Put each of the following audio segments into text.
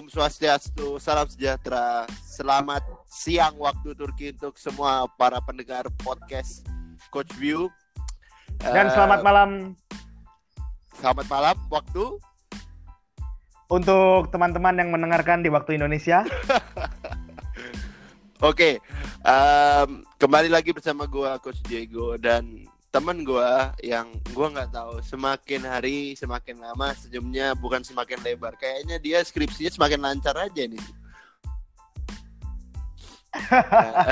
Om Swastiastu, salam sejahtera. Selamat siang waktu Turki untuk semua para pendengar podcast Coach View. Dan Eh, selamat malam Selamat malam waktu. untuk teman-teman yang mendengarkan di waktu Indonesia. Oke, em, kembali lagi bersama gua Coach Diego dan teman gua yang gua nggak tahu semakin hari semakin lama senyumnya bukan semakin lebar. Kayaknya dia skripsinya semakin lancar aja nih.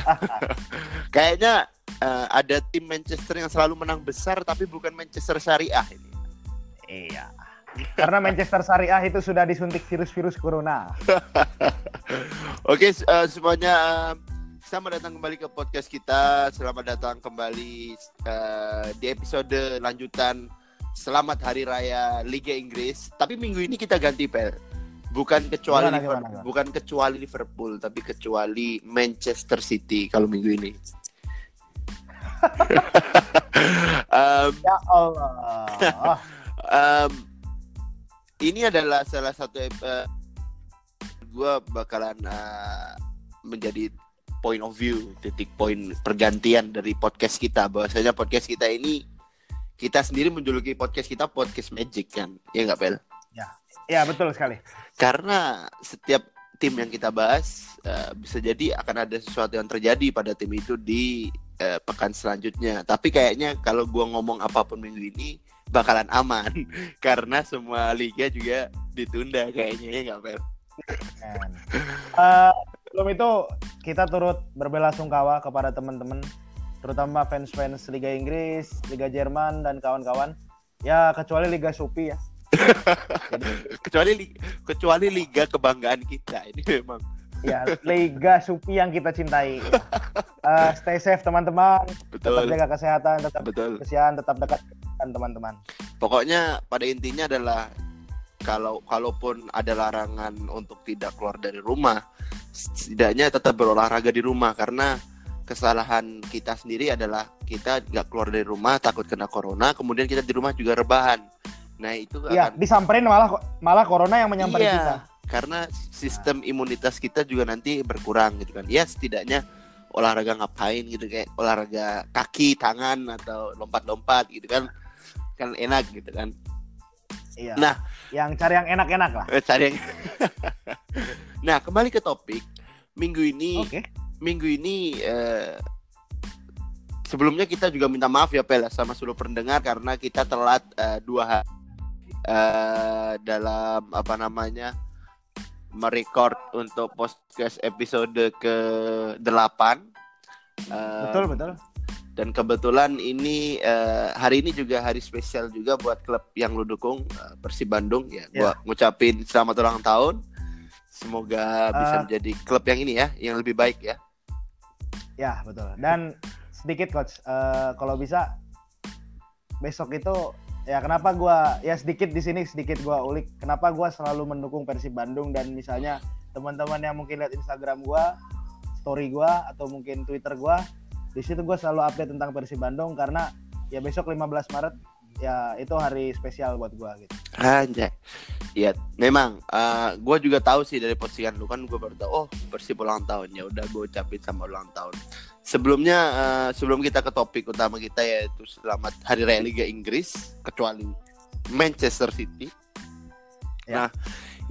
Kayaknya eh, ada tim Manchester yang selalu menang besar tapi bukan Manchester Syariah ini. Iya. Karena Manchester Syariah itu sudah disuntik virus-virus corona. Oke, s- eh, semuanya eh, selamat datang kembali ke podcast kita. Selamat datang kembali eh, di episode lanjutan Selamat Hari Raya Liga Inggris. Tapi minggu ini kita ganti pel. Bukan kecuali Gimana, gimana, gimana? bukan kecuali Liverpool, tapi kecuali Manchester City kalau minggu ini. Em, Ya Allah. Em, ini adalah salah satu gue bakalan eh, menjadi point of view titik poin pergantian dari podcast kita bahwasanya podcast kita ini kita sendiri menjuluki podcast kita podcast magic kan ya nggak Pel Ya betul sekali. karena setiap tim yang kita bahas eh, bisa jadi akan ada sesuatu yang terjadi pada tim itu di eh, pekan selanjutnya. Tapi kayaknya kalau gua ngomong apa pun minggu ini bakalan aman karena semua liga juga ditunda kayaknya ya nggak Pel? Sebelum itu kita turut berbela sungkawa kepada teman-teman, terutama fans-fans Liga Inggris, Liga Jerman dan kawan-kawan. Ya kecuali Liga Supi ya. kecuali li- kecuali liga kebanggaan kita ini memang Ya Liga Supi yang kita cintai. Eh, stay safe teman-teman. Tetap jaga kesehatan, tetap betul kebersihan, tetap dekat teman-teman. pokoknya pada intinya adalah kalau kalaupun ada larangan untuk tidak keluar dari rumah setidaknya tetap berolahraga di rumah karena kesalahan kita sendiri adalah kita nggak keluar dari rumah takut kena corona kemudian kita di rumah juga rebahan nah itu Iya, akan disamperin malah malah corona yang menyamperin Iya, kita. karena sistem imunitas kita juga nanti berkurang gitu kan ya setidaknya olahraga ngapain gitu kayak olahraga kaki tangan atau lompat-lompat gitu kan kan enak gitu kan Iya. Nah. Yang cari yang enak-enak lah. Eh, cari yang nah kembali ke topik minggu ini Oke. minggu ini eh, sebelumnya kita juga minta maaf ya Pel sama seluruh pendengar karena kita telat eh, dua hari eh, dalam apa namanya merecord untuk podcast episode ke 8 Betul, betul. Dan kebetulan ini eh, hari ini juga hari spesial juga buat klub yang lu dukung eh, Persib Bandung ya. Gua ngucapin selamat ulang tahun. Semoga bisa Eh. menjadi klub yang ini ya, yang lebih baik ya. Ya, betul. Dan sedikit coach, eh, kalau bisa besok itu ya kenapa gua ya sedikit di sini sedikit gua ulik kenapa gua selalu mendukung Persib Bandung dan misalnya teman-teman yang mungkin lihat Instagram gua, story gua atau mungkin Twitter gua, di situ gua selalu update tentang Persib Bandung karena ya besok 15 Maret ya itu hari spesial buat gua gitu. Anjay. Iya, memang gue juga tahu sih dari postingan lu kan gue baru tahu oh Persib ulang tahun ya udah gue ucapin sama ulang tahun. Sebelumnya eh, sebelum kita ke topik utama kita yaitu selamat Hari Raya Liga Inggris kecuali Manchester City. Ya. Nah,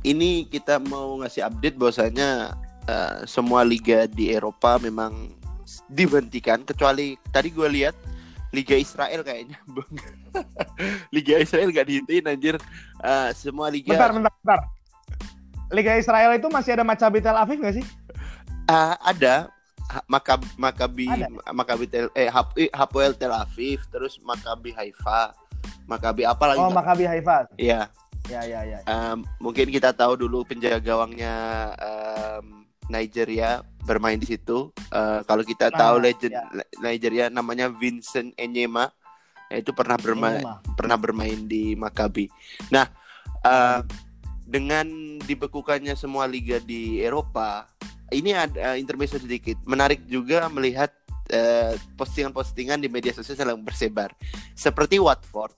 ini kita mau ngasih update bahwasanya eh, semua liga di Eropa memang dihentikan kecuali tadi gue lihat Liga Israel kayaknya Liga Israel gak dihentiin anjir Eh, semua liga Bentar, bentar, bentar. Liga Israel itu masih ada Maccabi Tel Aviv nggak sih? Ah, ada Makab Makabi Ada. Makabi Tel eh Hap, eh, Hapoel Tel Aviv terus Makabi Haifa Makabi apa lagi Oh, Maccabi Haifa. Iya Ya, ya, ya. em, mungkin kita tahu dulu penjaga gawangnya em, Nigeria bermain di situ Eh, kalau kita Ah, tahu legend ya. Nigeria namanya Vincent Enyema Eh, itu pernah bermain mah. pernah bermain di Maccabi. Nah, eh, dengan dibekukannya semua liga di Eropa, ini ada eh, intermezzo sedikit. Menarik juga melihat postingan-postingan di media sosial yang bersebar. Seperti Watford.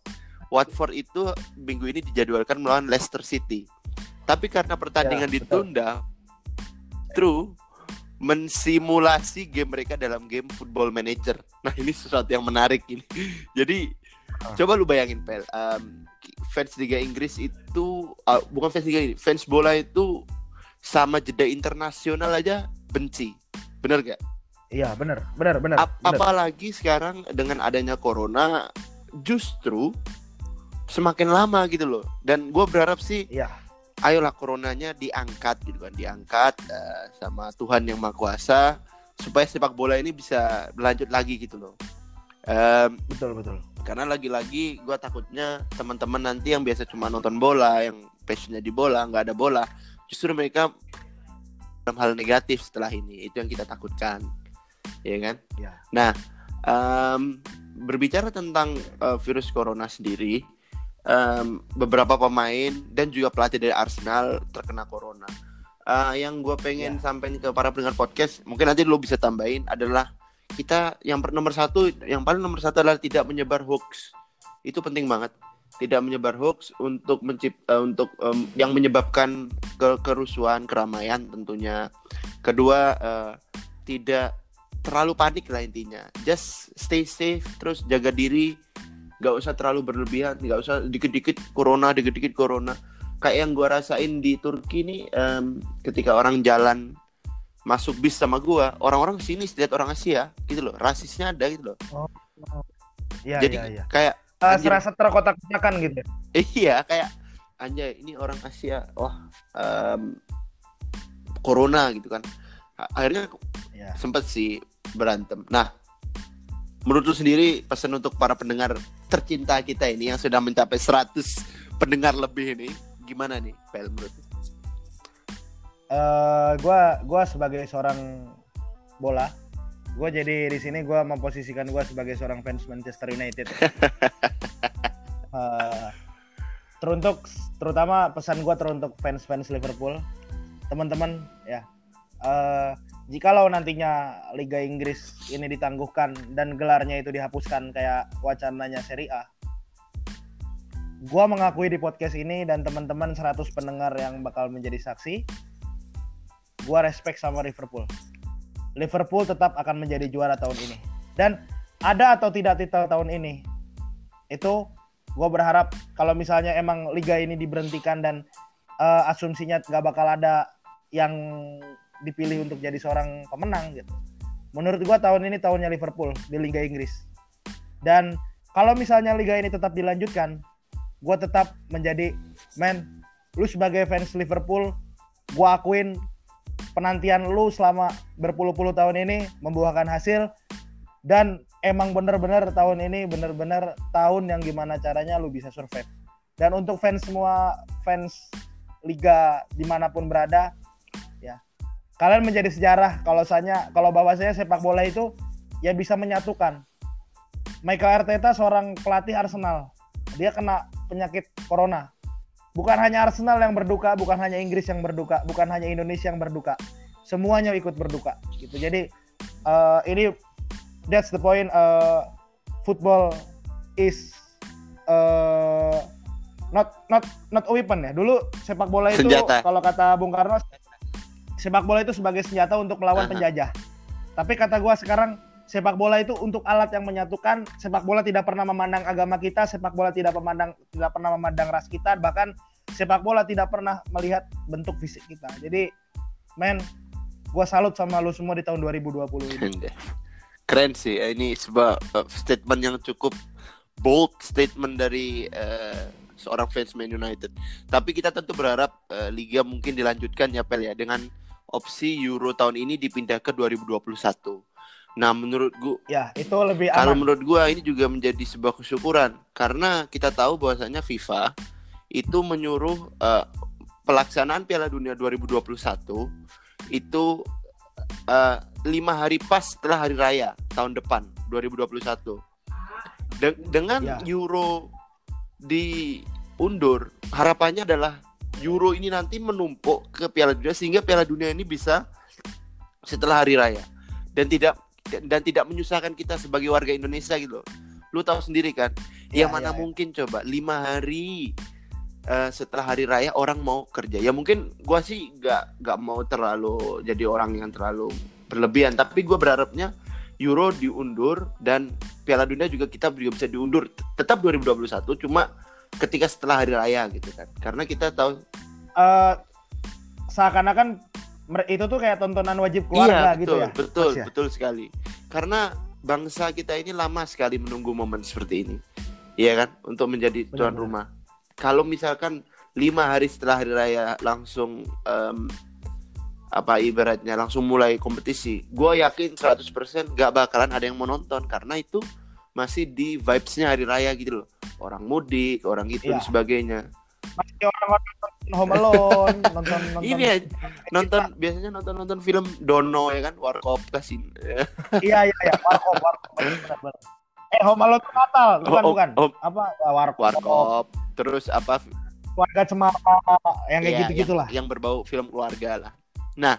Watford itu minggu ini dijadwalkan melawan Leicester City. Tapi karena pertandingan Ya, betul. True mensimulasi game mereka dalam game Football Manager. Nah ini sesuatu yang menarik ini. Jadi Ah. coba lu bayangin pel, um, fans Liga Inggris itu uh, bukan fans Liga Inggris, fans bola itu sama jeda internasional aja benci, bener gak? Iya, benar, benar, benar. Ap- benar. apalagi sekarang dengan adanya corona, justru semakin lama gitu loh. Dan gue berharap sih Iya. Ayolah coronanya diangkat gitu kan diangkat eh, sama Tuhan yang maha kuasa supaya sepak bola ini bisa berlanjut lagi gitu loh Em, Betul, betul. karena lagi-lagi gue takutnya teman-teman nanti yang biasa cuma nonton bola yang passionnya di bola nggak ada bola justru mereka dalam hal negatif setelah ini itu yang kita takutkan ya kan Ya. nah em, berbicara tentang eh, virus corona sendiri em, beberapa pemain dan juga pelatih dari Arsenal terkena corona. Eh, yang gue pengen sampaikan ke para pendengar podcast mungkin nanti lo bisa tambahin adalah kita yang per- nomor satu yang paling nomor satu adalah tidak menyebar hoax. Itu penting banget. Tidak menyebar hoax untuk mencipta untuk em, yang menyebabkan ke kerusuhan keramaian tentunya. Kedua eh, tidak terlalu panik lah intinya. Just stay safe terus jaga diri nggak usah terlalu berlebihan nggak usah dikit-dikit corona dikit-dikit corona kayak yang gua rasain di Turki nih em, ketika orang jalan masuk bis sama gua orang-orang sini lihat orang Asia gitu loh rasisnya ada gitu loh Iya, jadi iya, iya. kayak Eh, anjir. serasa terkotak-kotakan gitu. iya kayak anjay ini orang Asia wah em, corona gitu kan akhirnya Ya. sempet sih berantem nah menurut lu sendiri pesan untuk para pendengar tercinta kita ini yang sudah mencapai 100 pendengar lebih ini gimana nih Pel menurut lu? Eh, gua gua sebagai seorang bola, gua jadi di sini gua memposisikan gua sebagai seorang fans Manchester United. Eh, teruntuk terutama pesan gua teruntuk fans-fans Liverpool, teman-teman ya. Eh, jikalau nantinya Liga Inggris ini ditangguhkan dan gelarnya itu dihapuskan kayak wacananya Serie A, gua mengakui di podcast ini dan teman-teman 100 pendengar yang bakal menjadi saksi, gua respect sama Liverpool. Liverpool tetap akan menjadi juara tahun ini. Dan ada atau tidak titel tahun ini, itu gua berharap kalau misalnya emang liga ini diberhentikan dan eh, asumsinya nggak bakal ada yang dipilih untuk jadi seorang pemenang gitu. Menurut gua tahun ini tahunnya Liverpool di Liga Inggris. Dan kalau misalnya liga ini tetap dilanjutkan, gua tetap menjadi man, lu sebagai fans Liverpool, gua akuin penantian lu selama berpuluh-puluh tahun ini membuahkan hasil dan emang bener-bener tahun ini bener-bener tahun yang gimana caranya lu bisa survive dan untuk fans semua fans liga di mana pun berada kalian menjadi sejarah kalau saya kalau bahwasanya sepak bola itu ya bisa menyatukan Michael Arteta seorang pelatih Arsenal dia kena penyakit corona bukan hanya Arsenal yang berduka, bukan hanya Inggris yang berduka, bukan hanya Indonesia yang berduka. Semuanya ikut berduka gitu. Jadi eh, ini that's the point eh, football is eh, not not not a weapon ya. Dulu sepak bola itu kalau kata Bung Karno sepak bola itu sebagai senjata untuk melawan Aha. penjajah. Tapi kata gua sekarang sepak bola itu untuk alat yang menyatukan. Sepak bola tidak pernah memandang agama kita, sepak bola tidak memandang tidak pernah memandang ras kita, bahkan sepak bola tidak pernah melihat bentuk fisik kita. Jadi, men, gua salut sama lu semua di tahun 2020 ini. keren sih ini sebuah uh, statement yang cukup bold statement dari uh, seorang fans Man United tapi kita tentu berharap uh, liga mungkin dilanjutkan ya Pel ya dengan opsi Euro tahun ini dipindah ke 2021 nah menurut gua Ya, itu lebih kalau aman. menurut gua ini juga menjadi sebuah kesyukuran karena kita tahu bahwasanya FIFA itu menyuruh uh, pelaksanaan Piala Dunia 2021 itu uh, lima hari pas setelah hari raya tahun depan 2021 De- dengan Ya. Euro diundur harapannya adalah Euro ini nanti menumpuk ke Piala Dunia sehingga Piala Dunia ini bisa setelah hari raya dan tidak dan tidak menyusahkan kita sebagai warga Indonesia gitu. Lu tahu sendiri kan, Ya, yang mana ya, ya. mungkin coba lima hari eh, setelah hari raya orang mau kerja. Ya mungkin gua sih nggak nggak mau terlalu jadi orang yang terlalu berlebihan, tapi gua berharapnya Euro diundur dan Piala Dunia juga kita juga bisa diundur tetap 2021 cuma ketika setelah hari raya gitu kan. Karena kita tahu Eh, seakan-akan itu tuh kayak tontonan wajib keluarga iya, gitu betul, ya. Betul, Mas ya? betul sekali. Karena bangsa kita ini lama sekali menunggu momen seperti ini. Iya kan? Untuk menjadi tuan Benar-benar. rumah. Kalau misalkan lima hari setelah hari raya langsung em, apa ibaratnya langsung mulai kompetisi, gue yakin 100% gak bakalan ada yang mau nonton karena itu masih di vibes-nya hari raya gitu loh. Orang mudik, orang itu Iya. dan sebagainya. Masih orang-orang nonton Home Alone, nonton nonton. Ini aja, nonton biasanya nonton nonton film Dono ya kan, Warkop kasih. Iya iya iya, Warkop, Warkop. Eh Home Alone tuh Natal, bukan Oh, bukan. oh, Apa ya, Warkop, Warkop, terus apa Keluarga Cemara, yang kayak ya, gitu-gitu yang, lah. yang berbau film keluarga lah. Nah,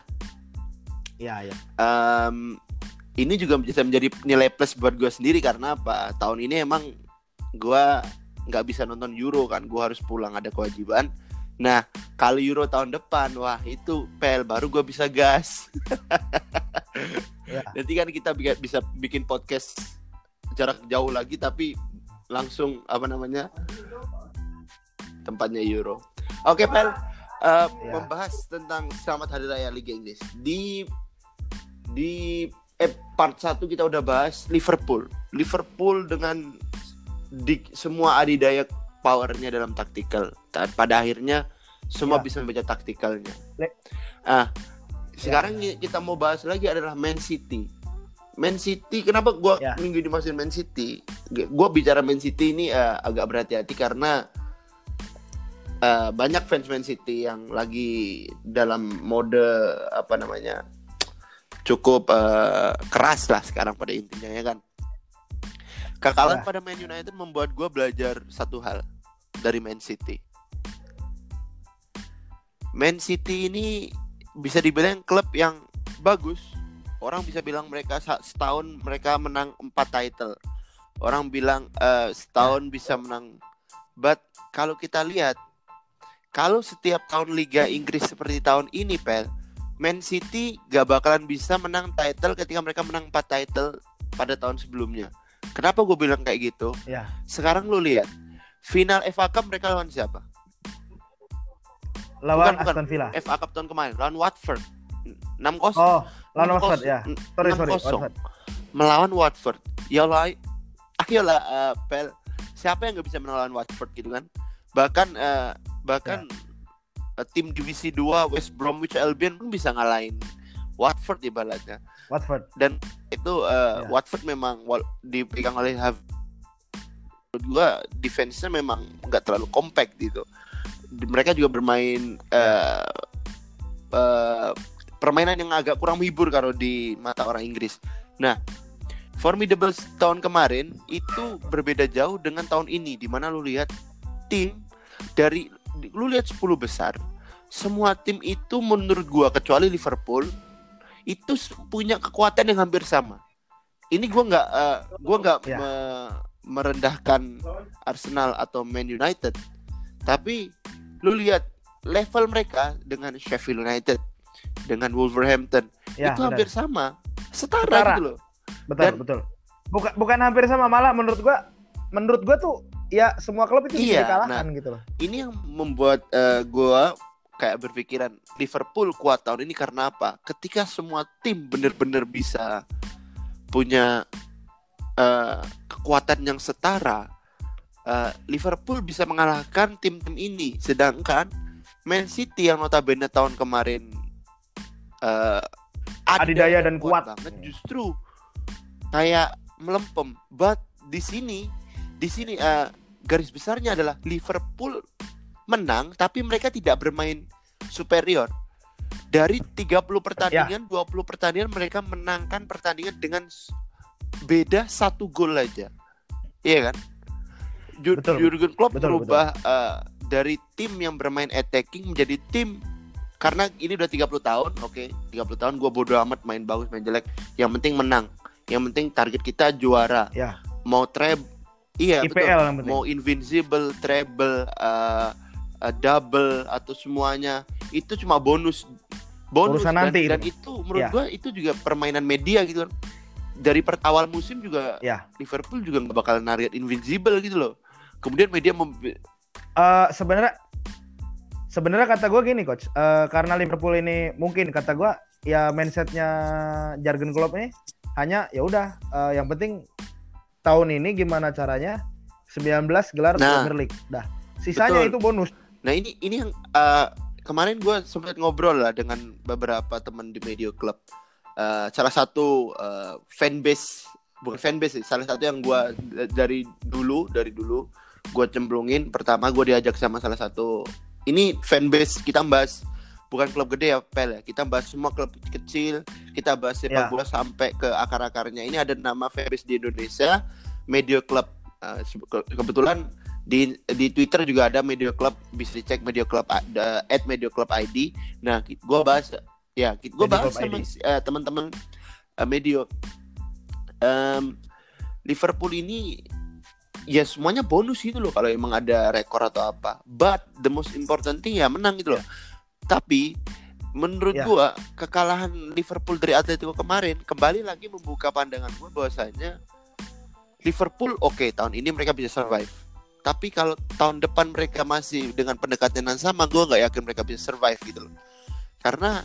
Iya iya. em, ini juga bisa menjadi nilai plus buat gue sendiri karena apa? Tahun ini emang gue nggak bisa nonton Euro kan, gue harus pulang ada kewajiban. Nah, kalau Euro tahun depan, wah itu pel baru gue bisa gas. Ya. Nanti kan kita bi- bisa bikin podcast jarak jauh lagi tapi langsung apa namanya tempatnya Euro. Oke pel, eh, Ya. membahas tentang selamat hari raya Liga Inggris di di eh, part 1 kita udah bahas Liverpool. Liverpool dengan di semua adidaya powernya dalam taktikal. Ta- Pada akhirnya semua Ya. bisa membaca taktikalnya. Ah, sekarang kita mau bahas lagi adalah Man City. Man City, kenapa gua Ya. minggu dimasukin Man City? G- Gua bicara Man City ini eh, agak berhati-hati karena eh, banyak fans Man City yang lagi dalam mode apa namanya cukup eh, keras lah sekarang pada intinya ya kan. Kekalahan Ya. pada Man United membuat gue belajar satu hal dari Man City. Man City ini bisa dibilang klub yang bagus. Orang bisa bilang mereka setahun mereka menang 4 title. Orang bilang eh, setahun bisa menang. But kalau kita lihat, kalau setiap tahun Liga Inggris seperti tahun ini, Pel, Man City gak bakalan bisa menang title ketika mereka menang 4 title pada tahun sebelumnya. Kenapa gue bilang kayak gitu? Ya. Sekarang lu lihat, final FA Cup mereka lawan siapa? Lawan Bukan, bukan. Aston Villa. FA Cup tahun kemarin lawan Watford. 6-0. Oh, lawan 6-0. Watford ya. Sorry sorry, 6-0. Watford. Melawan Watford. Ya lah, ayolah eh, Pel. Siapa yang nggak bisa melawan Watford gitu kan? Bahkan eh, bahkan Ya. eh, tim divisi 2 West Bromwich Albion pun bisa ngalahin Watford ibaratnya. Watford. Itu eh, Ya. Watford memang dipegang oleh Hav gua defense-nya memang nggak terlalu compact gitu. Mereka juga bermain eh, eh, permainan yang agak kurang menghibur kalau di mata orang Inggris. Nah, formidable tahun kemarin itu berbeda jauh dengan tahun ini di mana lu lihat tim dari lu lihat 10 besar semua tim itu menurut gua kecuali Liverpool itu punya kekuatan yang hampir sama. Ini gua nggak eh, gua nggak Ya. me- merendahkan Arsenal atau Man United, tapi lu lihat level mereka dengan Sheffield United, dengan Wolverhampton Ya, itu benar. hampir sama, setara, Setara. gitu loh. Betul, Dan- betul. Bukan bukan hampir sama malah menurut gua menurut gua tuh ya semua klub itu bisa Iya, dikalahkan gitu loh. Ini yang membuat eh, gua kayak berpikiran Liverpool kuat tahun ini karena apa? Ketika semua tim bener-bener bisa punya eh, kekuatan yang setara, eh, Liverpool bisa mengalahkan tim-tim ini. Sedangkan Man City yang notabene tahun kemarin eh, Adidaya dan kuat. banget, Iya. justru kayak melempem. But di sini, di sini eh, garis besarnya adalah Liverpool menang, tapi mereka tidak bermain superior. Dari 30 pertandingan, 20 pertandingan mereka menangkan pertandingan dengan beda satu gol aja. Iya kan? Betul, Jurgen Klopp betul, merubah eh, dari tim yang bermain attacking menjadi tim karena ini udah 30 tahun, oke, 30 tahun gue bodo amat main bagus, main jelek, yang penting menang. Yang penting target kita juara. Ya. Mau treble Iya, betul IPL yang penting. mau invincible, treble, eh, uh, double atau semuanya itu cuma bonus bonus Urusan dan, nanti. Dan itu. itu menurut Ya. gua itu juga permainan media gitu kan. Dari per awal musim juga Ya. Liverpool juga nggak bakal narik invincible gitu loh. Kemudian media mem- Eh, sebenarnya sebenarnya kata gue gini coach. Eh, karena Liverpool ini mungkin kata gue ya mindsetnya Jurgen Klopp ini hanya ya udah eh, yang penting tahun ini gimana caranya? 19 gelar Nah, Premier League. Dah. Sisanya betul. itu bonus Nah ini ini yang uh, kemarin gue sempat ngobrol lah dengan beberapa teman di media klub. Uh, salah satu uh, fanbase bukan fanbase sih, salah satu yang gue dari dulu dari dulu gue cemplungin. Pertama gue diajak sama salah satu ini fanbase kita bahas bukan klub gede ya pel ya kita bahas semua klub kecil kita bahas sepak Ya. bola sampai ke akar akarnya ini ada nama fanbase di Indonesia media klub Uh, kebetulan di di Twitter juga ada Media Club bisa dicek Media Club ada at Media Club ID. Nah, gue bahas ya, gue Media bahas sama eh, teman-teman eh, Medio. Em, Liverpool ini ya semuanya bonus gitu loh kalau emang ada rekor atau apa. But the most important thing ya menang gitu loh. Tapi menurut Ya. gua kekalahan Liverpool dari Atletico kemarin kembali lagi membuka pandangan gua bahwasanya Liverpool oke tahun ini mereka bisa survive. Tapi kalau tahun depan mereka masih dengan pendekatan yang sama, gue nggak yakin mereka bisa survive gitu loh. Karena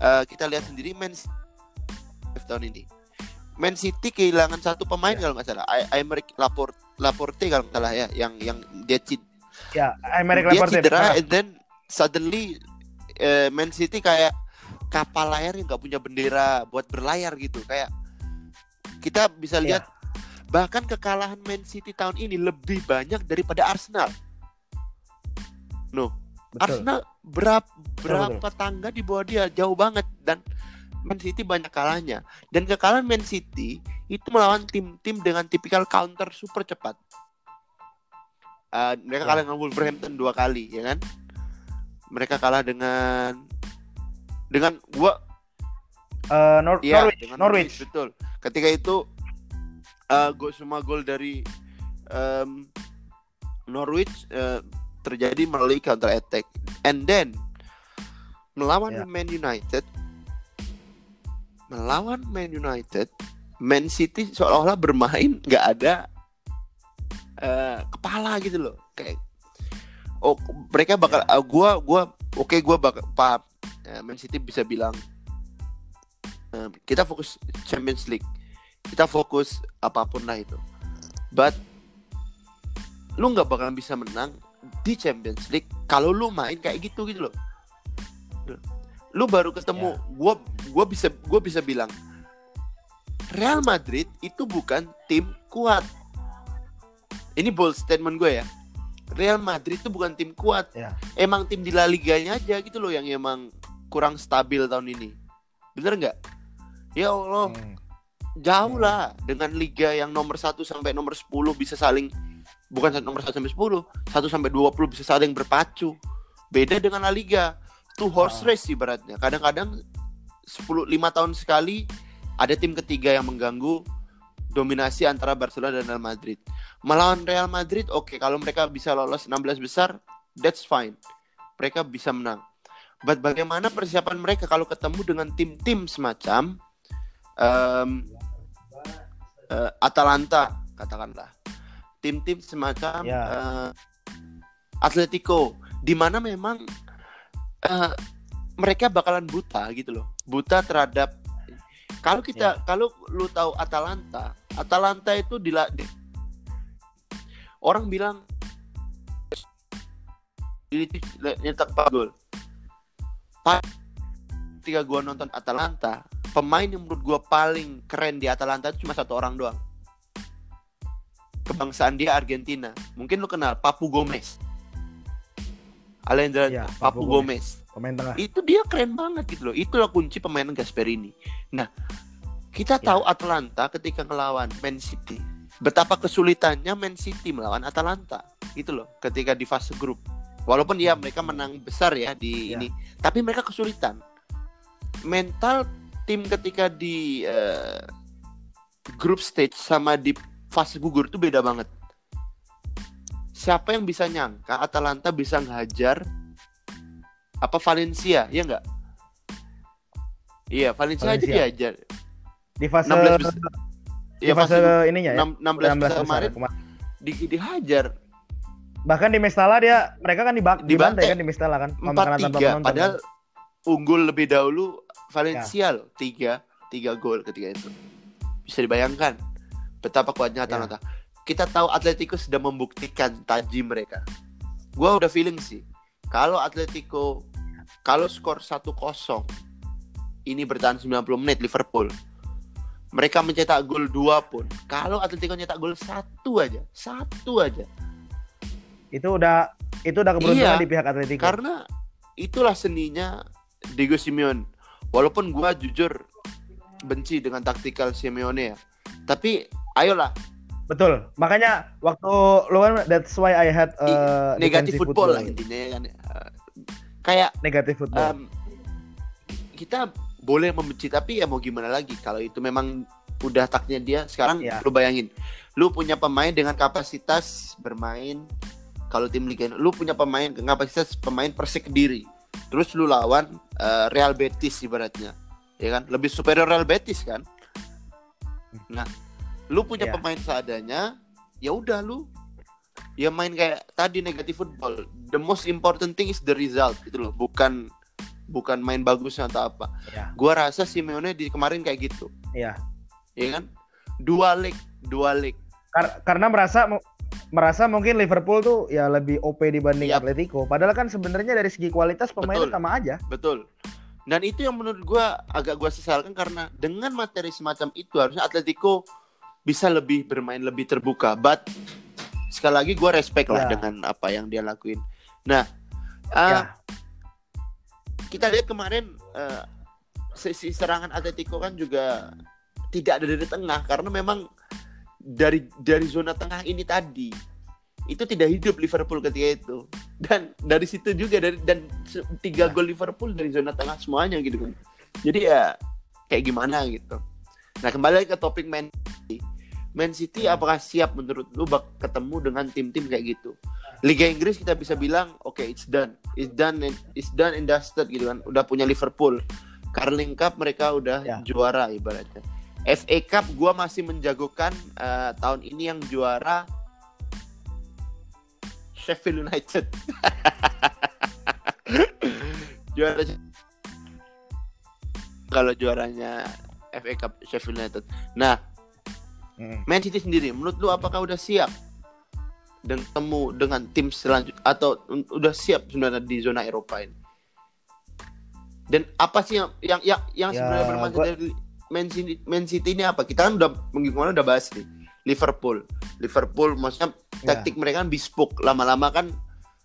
eh, kita lihat sendiri Man City tahun ini. Man City kehilangan satu pemain Ya. kalau nggak salah, I- Aymeric Laporte, Laporte kalau nggak salah ya, yang yang dia cid- ya dia Laporte cedera Nah, and then suddenly eh, Man City kayak kapal layar yang nggak punya bendera buat berlayar gitu kayak kita bisa Ya. lihat bahkan kekalahan Man City tahun ini lebih banyak daripada Arsenal. No, betul Arsenal berapa betul. tangga di bawah dia jauh banget dan Man City banyak kalahnya dan kekalahan Man City itu melawan tim-tim dengan tipikal counter super cepat. Eh, mereka Ya. kalah dengan Wolverhampton dua kali, ya kan? Mereka kalah dengan dengan gua Eh, Nor- Iya, Norwich dengan Norwich betul. Ketika itu eh gol semua gol dari em, Norwich eh, terjadi melalui counter attack. And then melawan Ya. Man United melawan Man United, Man City seolah-olah bermain nggak ada eh, kepala gitu loh. Kayak oh mereka bakal ah, gua gua oke gua bakal paham Eh, Man City bisa bilang eh, kita fokus Champions League kita fokus apa pun lah itu. But lu nggak bakalan bisa menang di Champions League kalau lu main kayak gitu gitu loh. Lu baru ketemu gua gua bisa gua bisa bilang Real Madrid itu bukan tim kuat. Ini bold statement gue ya. Real Madrid itu bukan tim kuat. Ya. emang tim di La Liganya aja gitu loh yang emang kurang stabil tahun ini. Bener nggak? Ya Allah. Hmm. Jauh lah. Dengan liga yang nomor 1 sampai nomor 10 bisa saling bukan nomor 1 sampai 10 1 sampai 20 bisa saling berpacu. Beda dengan La Liga. Two horse race ibaratnya. Kadang-kadang 10 5 tahun sekali ada tim ketiga yang mengganggu dominasi antara Barcelona dan Real Madrid. Melawan Real Madrid oke. Kalau mereka bisa lolos 16 besar that's fine. Mereka bisa menang. But bagaimana persiapan mereka? Kalau ketemu dengan tim-tim semacam em, eh, Atalanta katakanlah. Tim-tim semacam Ya. eh, Atletico di mana memang eh, mereka bakalan buta gitu loh. Buta terhadap kalau kita kalau lu tahu Atalanta Atalanta itu di, di- orang bilang nyetak 4 gol. Pa- ketika gua nonton Atalanta pemain yang menurut gua paling keren di Atalanta itu cuma satu orang doang. Kebangsaan dia Argentina. Mungkin lu kenal Papu Gomez. Alejandro Iya, Papu, Papu Gomez. pemain tengah Itu dia keren banget gitu loh. Itulah kunci pemainan Gasperini. Nah, kita Ya. tahu Atalanta ketika ngelawan Man City. Betapa kesulitannya Man City melawan Atalanta. Gitu loh, ketika di fase grup. Walaupun ya mereka menang besar ya di Ya. ini, tapi mereka kesulitan. Mental tim ketika di eh, grup stage sama di fase gugur itu beda banget. siapa yang bisa nyangka Atalanta bisa ngehajar apa Valencia, ya enggak? Iya, Valencia, aja Valencia. dihajar. Di fase 16 besar. di Iya, fase fase ininya ya. 6, 16, 16 besar kemarin kemarin. di, dihajar Bahkan di Mestala dia mereka kan dibak Dibantai. dibantai kan di Mestala kan sama makanan tanpa 4-3 penonton. padahal unggul lebih dahulu Valencia loh 3 3 gol ketika itu. Bisa dibayangkan betapa kuatnya Atalanta. Kita tahu Atletico sudah membuktikan taji mereka. Gua udah feeling sih kalau Atletico kalau skor 1-0 ini bertahan 90 menit Liverpool. Mereka mencetak gol 2 pun. Kalau Atletico nyetak gol satu aja, satu aja. itu udah itu udah keberuntungan Iya, di pihak Atletico. Karena itulah seninya Diego Simeone. Walaupun gua jujur benci dengan taktikal Simeone ya. Tapi ayolah Betul. Makanya waktu lu kan that's why I had uh, negatif defensive football, lah intinya ya kan. Eh, kayak Negatif football. em, kita boleh membenci tapi ya mau gimana lagi kalau itu memang udah taknya dia sekarang Iya. lu bayangin lu punya pemain dengan kapasitas bermain kalau tim liga lu punya pemain dengan kapasitas pemain Persik Kediri terus lu lawan eh, Real Betis ibaratnya. Ya kan? Lebih superior Real Betis kan? Nah lu punya Iya. pemain seadanya ya udah lu. Ya main kayak tadi negatif football. The most important thing is the result gitu loh. Bukan bukan main bagusnya atau apa. Iya. gua rasa Simeone di kemarin kayak gitu. Iya. ya kan? Dua leg dua leg. Kar- karena merasa merasa mungkin Liverpool tuh ya lebih OP dibanding Yap. Atletico. Padahal kan sebenarnya dari segi kualitas pemainnya Betul. sama aja. betul dan itu yang menurut gua agak gua sesalkan karena dengan materi semacam itu harusnya Atletico bisa lebih bermain lebih terbuka but sekali lagi gua respect lah Ya. dengan apa yang dia lakuin nah Ya. kita lihat kemarin eh, sisi serangan Atletico kan juga tidak ada dari tengah karena memang dari dari zona tengah ini tadi itu tidak hidup Liverpool ketika itu. Dan dari situ juga dari dan tiga Ya. gol Liverpool dari zona tengah semuanya gitu kan. Jadi ya kayak gimana gitu. Nah kembali ke topik Man City. Man City apakah siap menurut lu bak ketemu dengan tim-tim kayak gitu? Liga Inggris kita bisa bilang oke it's done. It's done and, it's done and dusted gitu kan. Udah punya Liverpool. Carling Cup mereka udah Ya. juara ibaratnya FA Cup gua masih menjagokan eh, tahun ini yang juara Sheffield United juara kalau juaranya FA Cup Sheffield United nah Mm. Man City sendiri, menurut lu apakah udah siap dan temu dengan tim selanjutnya atau udah siap sebenarnya di zona Eropa ini? Dan apa sih yang yang yang, yang Ya, sebenarnya bermaksud gua- dari Man City, Man City ini apa? Kita kan udah minggu kemarin udah bahas nih Liverpool, Liverpool maksudnya Ya. taktik mereka kan bespoke lama-lama kan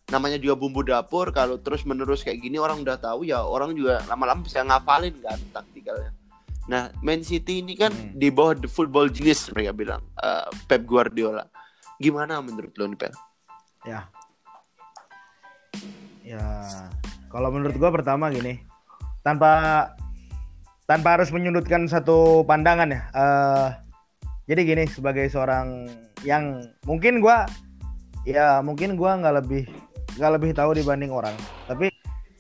namanya juga bumbu dapur kalau terus menerus kayak gini orang udah tahu ya orang juga lama-lama bisa ngafalin kan taktikalnya. Nah, Man City ini kan Hmm. di bawah the football genius mereka bilang eh, Pep Guardiola. Gimana menurut lo nih Pep? Ya. Ya. Kalau menurut gua pertama gini, tanpa tanpa harus menyudutkan satu pandangan ya. eh, jadi gini sebagai seorang yang mungkin gua ya mungkin gua nggak lebih nggak lebih tahu dibanding orang. Tapi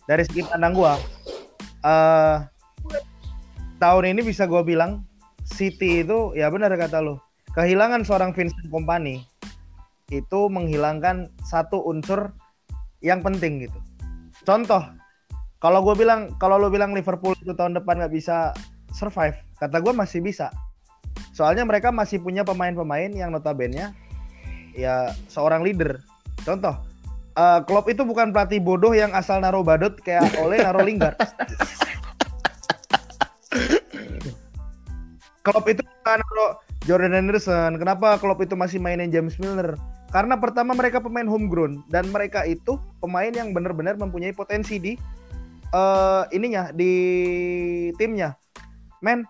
dari segi pandang gua eh tahun ini bisa gua bilang City itu ya benar kata lo. Kehilangan seorang Vincent Kompany itu menghilangkan satu unsur yang penting gitu. Contoh, kalau gue bilang kalau lo bilang Liverpool itu tahun depan nggak bisa survive, kata gue masih bisa. Soalnya mereka masih punya pemain-pemain yang notabene ya seorang leader. Contoh, eh, Klopp itu bukan pelatih bodoh yang asal naro badut kayak oleh naro Lingard. Klopp itu bukan naro Jordan Henderson. Kenapa Klopp itu masih mainin James Milner? Karena pertama mereka pemain homegrown dan mereka itu pemain yang benar-benar mempunyai potensi di eh ininya di timnya. Men,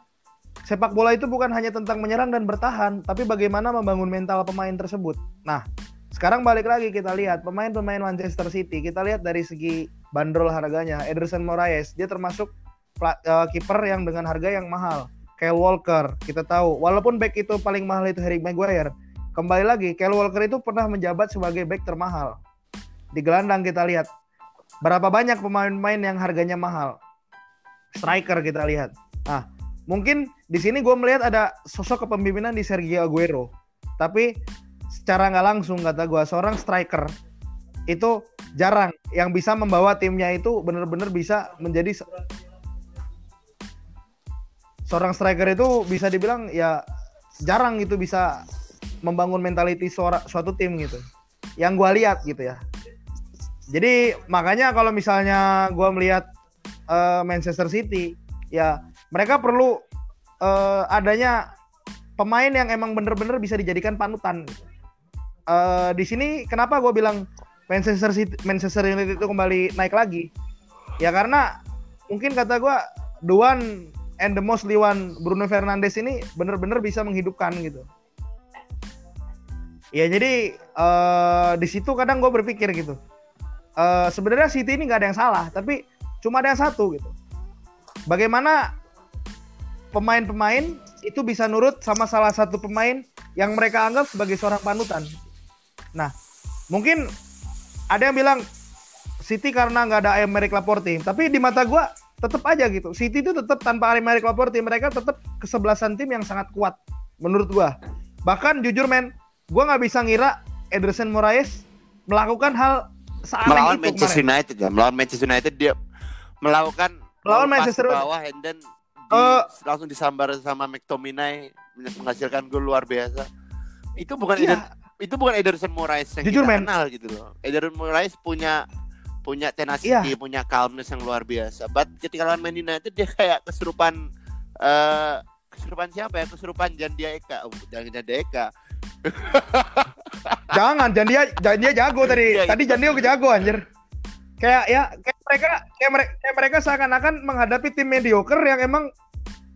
sepak bola itu bukan hanya tentang menyerang dan bertahan, tapi bagaimana membangun mental pemain tersebut. Nah, sekarang balik lagi kita lihat pemain-pemain Manchester City. Kita lihat dari segi bandrol harganya. Ederson Moraes dia termasuk eh, kiper yang dengan harga yang mahal. Kyle Walker kita tahu walaupun back itu paling mahal itu Harry Maguire kembali lagi Kyle Walker itu pernah menjabat sebagai back termahal. Di gelandang kita lihat berapa banyak pemain-pemain yang harganya mahal. Striker kita lihat. Ah, mungkin di sini gue melihat ada sosok kepemimpinan di Sergio Aguero. Tapi secara nggak langsung kata gue seorang striker itu jarang yang bisa membawa timnya itu benar-benar bisa menjadi seorang striker itu bisa dibilang ya jarang gitu bisa membangun mentality suatu tim gitu. Yang gue lihat gitu ya. Jadi makanya kalau misalnya gue melihat uh, Manchester City, ya mereka perlu uh, adanya pemain yang emang bener-bener bisa dijadikan panutan. Uh, di sini kenapa gue bilang Manchester City, Manchester United itu kembali naik lagi? Ya karena mungkin kata gue the one and the most one Bruno Fernandes ini benar-benar bisa menghidupkan gitu. Ya jadi uh, di situ kadang gue berpikir gitu. Uh, Sebenarnya City ini nggak ada yang salah, tapi cuma ada yang satu gitu. Bagaimana pemain-pemain itu bisa nurut sama salah satu pemain yang mereka anggap sebagai seorang panutan. Nah, mungkin ada yang bilang City karena nggak ada Aymeric Laporte, tapi di mata gue tetap aja gitu. City itu tetap tanpa Aymeric Laporte mereka tetap kesebelasan tim yang sangat kuat menurut gua. Bahkan jujur men, gua nggak bisa ngira Ederson Moraes melakukan hal melawan itu Manchester kemarin. United ya. Melawan Manchester United dia melakukan melawan Manchester bawah and then di, uh, langsung disambar sama McTominay menghasilkan gol luar biasa. Itu bukan iya. Eder, itu bukan Ederson Moraes yang Jujur, kita man. kenal gitu loh. Ederson Moraes punya punya tenacity, yeah. punya calmness yang luar biasa. But ketika lawan Man United dia kayak kesurupan uh, kesurupan siapa ya? Kesurupan Jandia Eka. Oh, jangan Jandia Eka. Jangan, Jandia Jandia jago tadi. ya, tadi Jandia jago anjir. Kayak ya kayak mereka kayak mereka, kayak mereka seakan-akan menghadapi tim mediocre yang emang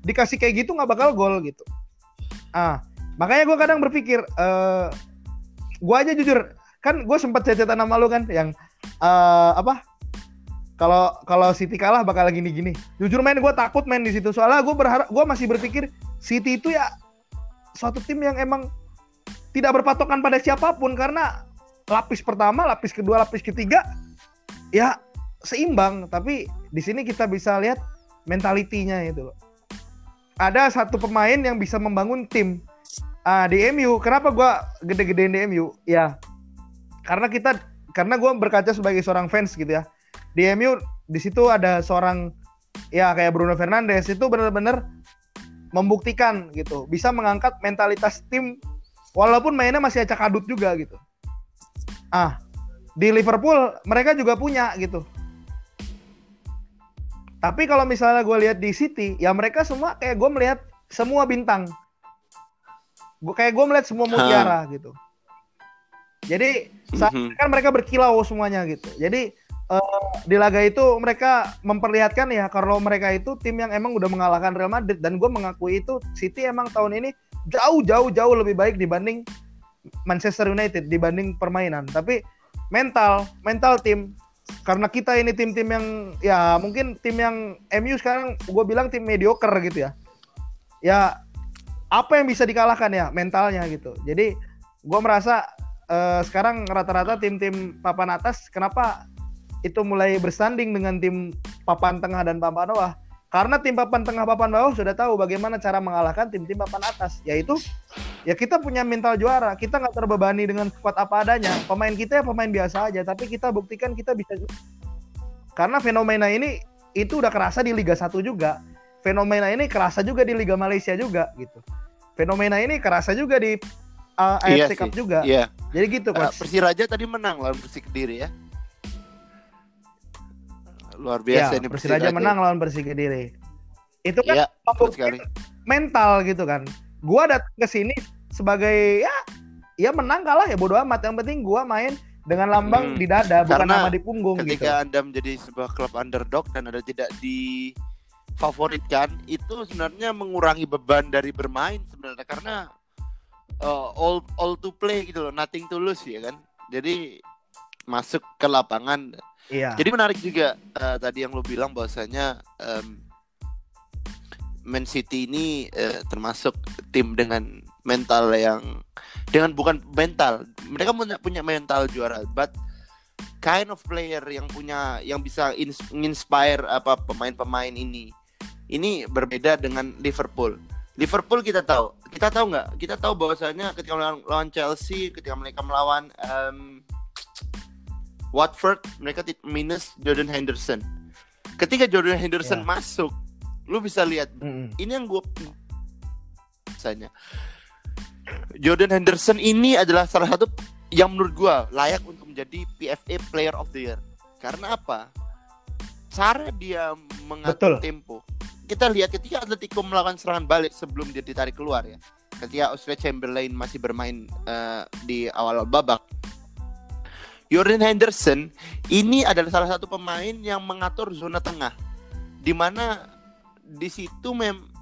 dikasih kayak gitu nggak bakal gol gitu. Ah, makanya gue kadang berpikir, uh, eh, gue aja jujur kan gue sempat cecetan nama lu kan yang uh, apa kalau kalau City kalah bakal gini gini jujur main gue takut main di situ soalnya gue berharap gue masih berpikir City itu ya suatu tim yang emang tidak berpatokan pada siapa pun karena lapis pertama lapis kedua lapis ketiga ya seimbang. Tapi di sini kita bisa lihat mentalitinya itu loh. Ada satu pemain yang bisa membangun tim ah di MU kenapa gue gede-gedein di MU ya karena kita karena gue berkaca sebagai seorang fans gitu ya. Di MU di situ ada seorang ya kayak Bruno Fernandes. Itu benar-benar membuktikan gitu. Bisa mengangkat mentalitas tim walaupun mainnya masih acak adut juga gitu. Ah di Liverpool mereka juga punya gitu. Tapi kalau misalnya gue lihat di City ya mereka semua kayak gue melihat semua bintang. Gue kayak gue melihat semua mutiara gitu. Jadi saat mm-hmm. kan mereka berkilau semuanya gitu. Jadi uh, di laga itu mereka memperlihatkan ya kalau mereka itu tim yang emang udah mengalahkan Real Madrid. Dan gue mengakui itu City emang tahun ini jauh jauh jauh lebih baik dibanding Manchester United dibanding permainan. Tapi mental mental tim karena kita ini tim-tim yang ya mungkin tim yang MU sekarang gue bilang tim mediocre gitu ya. Ya apa yang bisa dikalahkan ya mentalnya gitu. Jadi gue merasa uh, sekarang rata-rata tim-tim papan atas kenapa itu mulai bersanding dengan tim papan tengah dan papan bawah? Karena tim papan tengah papan bawah sudah tahu bagaimana cara mengalahkan tim-tim papan atas, yaitu ya kita punya mental juara, kita nggak terbebani dengan squad apa adanya. Pemain kita ya pemain biasa aja, tapi kita buktikan kita bisa. Karena fenomena ini itu udah kerasa di Liga 1 juga. Fenomena ini kerasa juga di Liga Malaysia juga gitu. Fenomena ini kerasa juga di uh, AFC iya Cup sih. juga. Iya. Jadi gitu, Coach. Uh, Persiraja tadi menang lawan Persik Kediri ya. Luar biasa ya, ini Persiraja, Persiraja menang lawan Persik Kediri. Itu kan ya, mental gitu kan. Gua datang ke sini sebagai ya ya menang kalah ya bodo amat. Yang penting gua main dengan lambang hmm, di dada bukan nama di punggung ketika gitu. Anda menjadi sebuah klub underdog dan Anda tidak di favoritkan itu sebenarnya mengurangi beban dari bermain sebenarnya karena uh, all all to play gitu loh, nothing to lose ya kan. Jadi masuk ke lapangan. Iya. Jadi menarik juga uh, tadi yang lo bilang bahwasanya um, Man City ini uh, termasuk tim dengan mental yang dengan bukan mental mereka punya punya mental juara but kind of player yang punya yang bisa ins- inspire apa pemain-pemain ini. Ini berbeda dengan Liverpool. Liverpool kita tahu kita tahu nggak? Kita tahu bahwasanya ketika melawan, lawan Chelsea ketika mereka melawan em, Watford mereka minus Jordan Henderson ketika Jordan Henderson Ya. masuk lu bisa lihat Mm-mm. ini yang gue misalnya Jordan Henderson ini adalah salah satu yang menurut gue layak untuk menjadi PFA Player of the Year karena apa cara dia mengatur Betul. tempo kita lihat ketika Atletico melakukan serangan balik sebelum dia ditarik keluar ya ketika Oxlade Chamberlain masih bermain eh, di awal babak Jordan Henderson ini adalah salah satu pemain yang mengatur zona tengah di mana di situ mem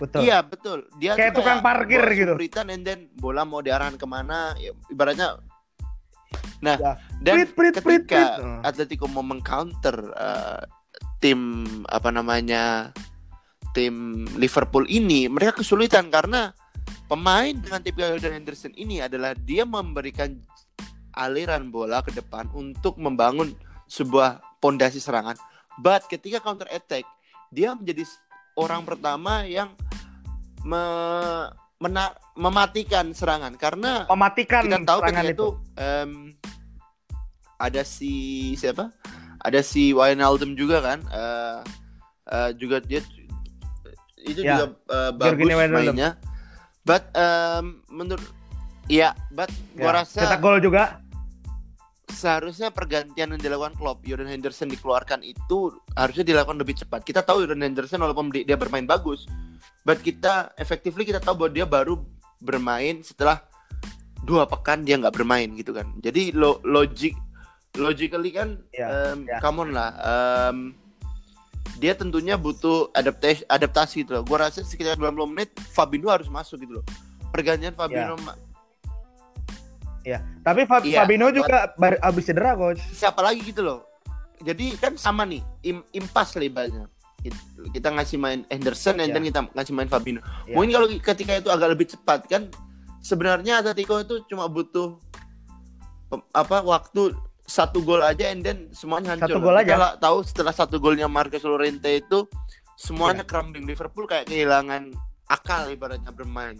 Betul. Iya betul. Dia Kayak tukang parkir gitu. Supritan and then bola mau diarahkan ke mana? Ya, ibaratnya. Nah Ya. dan Prit, prit, prit, ketika prit. Oh. Atletico mau mengcounter eh, tim apa namanya tim Liverpool ini, mereka kesulitan karena pemain dengan tipe Jordan Henderson ini adalah dia memberikan aliran bola ke depan untuk membangun sebuah pondasi serangan. But ketika counter attack, dia menjadi orang pertama yang me- mena- mematikan serangan karena mematikan kita tahu serangan ketika itu. itu em, ada si siapa? Ada si Wijnaldum juga kan? Eh, eh, juga dia itu Ya, juga Georgina bagus mainnya. But em, menurut ya, but gua Ya, rasa cetak gol juga. seharusnya pergantian yang dilakukan Klopp, Jordan Henderson dikeluarkan itu harusnya dilakukan lebih cepat. Kita tahu Jordan Henderson walaupun di- dia bermain bagus, but kita effectively kita tahu bahwa dia baru bermain setelah dua pekan dia nggak bermain gitu kan. Jadi lo logik logically kan, Ya, em, ya. come on lah. em, dia tentunya butuh adaptasi adaptasi gitu loh. Gua rasa sekitar 90 menit Fabinho harus masuk gitu loh. Pergantian Fabinho ma- Tapi Fa- Iya, Fabinho juga bar- abis cedera coach. siapa lagi gitu loh. Jadi kan sama nih, im impas. It- Kita ngasih main Henderson dan Iya. kita ngasih main Fabinho. Iya. Mungkin kalau ketika itu agak lebih cepat kan sebenarnya Atletico itu cuma butuh apa waktu satu gol aja and then semuanya hancur. Satu gol aja. Kita tahu setelah satu golnya Marcus Llorente itu semuanya crumbling Liverpool kayak kehilangan akal ibaratnya bermain.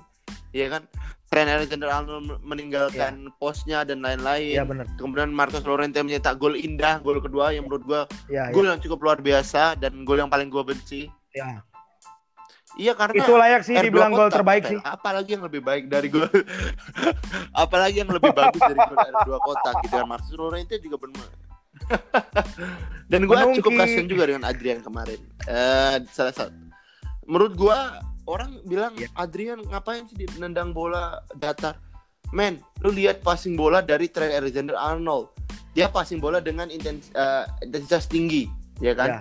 Iya kan? Trent Alexander-Arnold meninggalkan posnya dan lain-lain Iya benar. kemudian Marcos Llorente mencetak gol indah gol kedua yang menurut gua Iya, gol yang cukup luar biasa dan gol yang paling gua benci iya. iya karena Itu layak sih R2 dibilang gol terbaik sih. apalagi yang lebih baik dari gol apalagi yang lebih bagus dari gol R2 kotak gitu kan Marcos Llorente juga bermain dan Menungki. cukup kasihan juga dengan Adrian kemarin eh salah satu menurut gua orang bilang Iya. Adrian ngapain sih nendang bola datar men lu lihat passing bola dari Trent Alexander Arnold dia passing bola dengan intens, eh, intensitas tinggi ya kan Ya.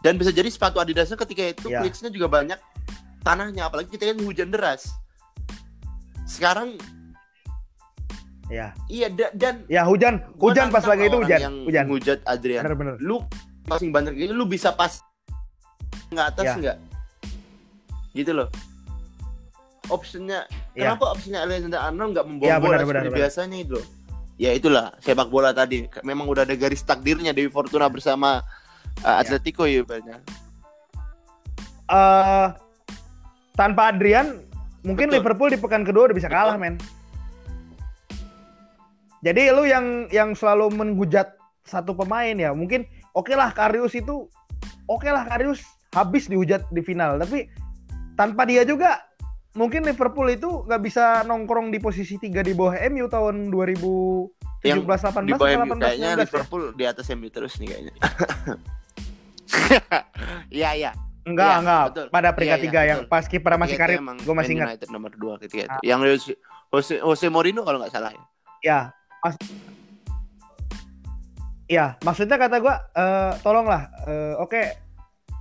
dan bisa jadi sepatu Adidasnya ketika itu Ya. glitch-nya juga banyak tanahnya apalagi kita kan hujan deras sekarang Ya. iya da- dan Ya hujan, hujan pas lagi itu hujan. yang Hujan. ngujat Adrian Bener-bener. lu passing banter gitu lu bisa pas nggak atas Ya. nggak gitu loh optionnya Ya. kenapa optionnya Alexander Arnold nggak membawa Ya, bola benar, seperti benar. biasanya itu loh ya itulah sepak bola tadi memang udah ada garis takdirnya Dewi Fortuna bersama uh, Atletico ya banyak eh tanpa Adrian mungkin Betul. Liverpool di pekan kedua udah bisa Betul. kalah men. Jadi lu yang yang selalu menghujat satu pemain ya mungkin oke lah Karius itu oke lah Karius habis dihujat di final tapi tanpa dia juga mungkin Liverpool itu nggak bisa nongkrong di posisi tiga di bawah MU tahun 2017 Yang 18 di bawah MU 18 kayaknya 19 ya? Liverpool di atas MU terus nih kayaknya Iya iya Enggak, Iya, enggak. betul. Pada peringkat Iya, iya, tiga yang betul. pas kiper masih karir, gue masih ingat. United nomor 2 ketika itu. Ah. Yang Jose, Jose, Jose Mourinho kalau nggak salah ya. Ya, mas Ya, maksudnya kata gua eh, tolonglah eh, oke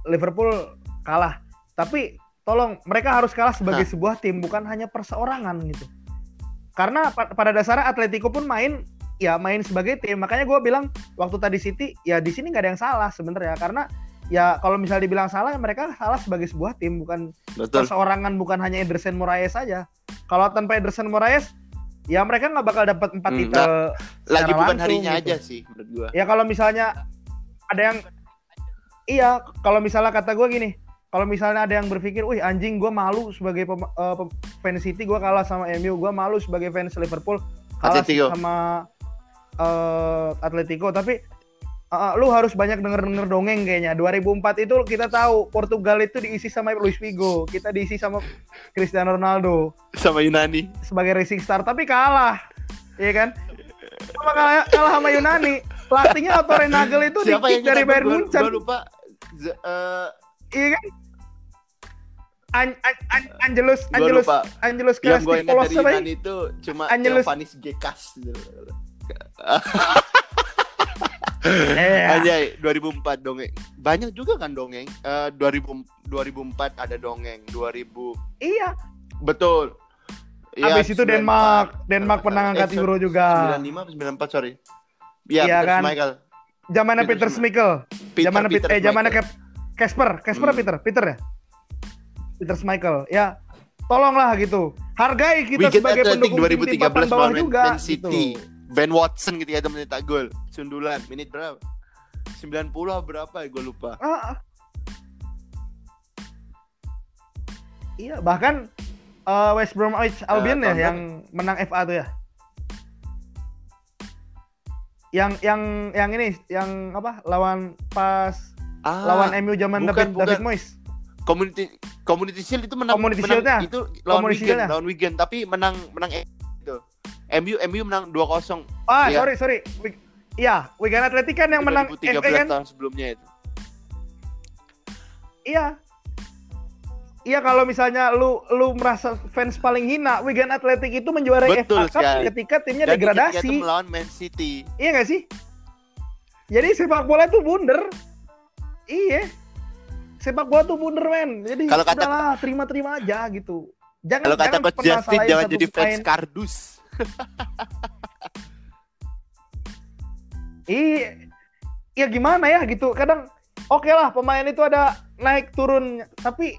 Liverpool kalah, tapi tolong mereka harus kalah sebagai Hah. sebuah tim bukan hanya perseorangan gitu. Karena pa- pada dasarnya Atletico pun main ya main sebagai tim. Makanya gua bilang waktu tadi City ya di sini nggak ada yang salah sebenarnya karena ya kalau misalnya dibilang salah ya mereka salah sebagai sebuah tim bukan Betul. perseorangan bukan hanya Ederson Moraes saja. Kalau tanpa Ederson Moraes ya mereka nggak bakal dapat empat Hmm, titel. Lagi secara bukan langsung harinya gitu. aja sih menurut gua. Ya kalau misalnya ada yang iya kalau misalnya kata gue gini kalau misalnya ada yang berpikir, wih anjing gue malu sebagai pem, eh, fans City gue kalah sama MU, gue malu sebagai fans Liverpool kalah Atletico. sama eh, Atletico, tapi eh, lu harus banyak denger-denger dongeng kayaknya. 2004 itu kita tahu Portugal itu diisi sama Luis Figo, kita diisi sama Cristiano Ronaldo Sama Yunani. sebagai racing star, tapi kalah, iya kan? Sama kalah, kalah sama Yunani. Pelatihnya Otto Renagel itu Siapa di yang dari Bayern Munchen. Gua lupa. Z- eh, Iya kan? An An An Angelus Angelus lupa. Angelus yang gue ingat dari ya? Yunani itu cuma Angelus- Teofanis Gekas gitu. Eh, Anjay, 2004 dongeng. Banyak juga kan dongeng. Eh 2000 2004 ada dongeng. 2000 iya. betul. Iya, Habis itu 94. Denmark, Denmark pernah nggak angkat salah. Euro Eh, juga. 95 atau 94 sorry. Iya, Iya Peter kan? Schmeichel. Zamannya Peter Peter Schmeichel. Zamannya Peter Peter, eh zamannya Casper, Casper Hmm. Peter, Peter ya? Peter Schmeichel. Ya, tolonglah gitu. Hargai kita Wigan sebagai Athletic pendukung tim-tim 2013 papan bawah juga Man City. gitu. Ben Watson ketika ada mencetak gol. Sundulan, menit berapa? 90 berapa ya gue lupa. Ah, ah. Iya, bahkan eh, West Bromwich Albion ya tahun yang menang FA tuh ya. Yang yang yang ini yang apa? Lawan pas Ah, lawan MU zaman bukan, David, bukan. David Moyes. Community Community Shield itu menang Community menang, Shield-nya? itu lawan Community Wigan, Shield-nya? lawan Wigan tapi menang menang itu. MU MU menang 2-0 Ah, Iya. sorry, sorry. Iya, Wigan Athletic kan yang menang 2013 FA kan? tahun sebelumnya itu. Iya. Iya kalau misalnya lu lu merasa fans paling hina, Wigan Athletic itu menjuarai Betul FA Cup sekali. ketika timnya Dan ketika degradasi. itu melawan Man City. Iya gak sih? Jadi sepak bola itu bunder. Iya. Sepak bola tuh bunder men. Jadi Kalau kata- udahlah terima-terima aja gitu. Jangan Kalau kata Coach Justin jangan jadi fans pemain. kardus. Iya. Ya gimana ya gitu. Kadang oke lah pemain itu ada naik turun tapi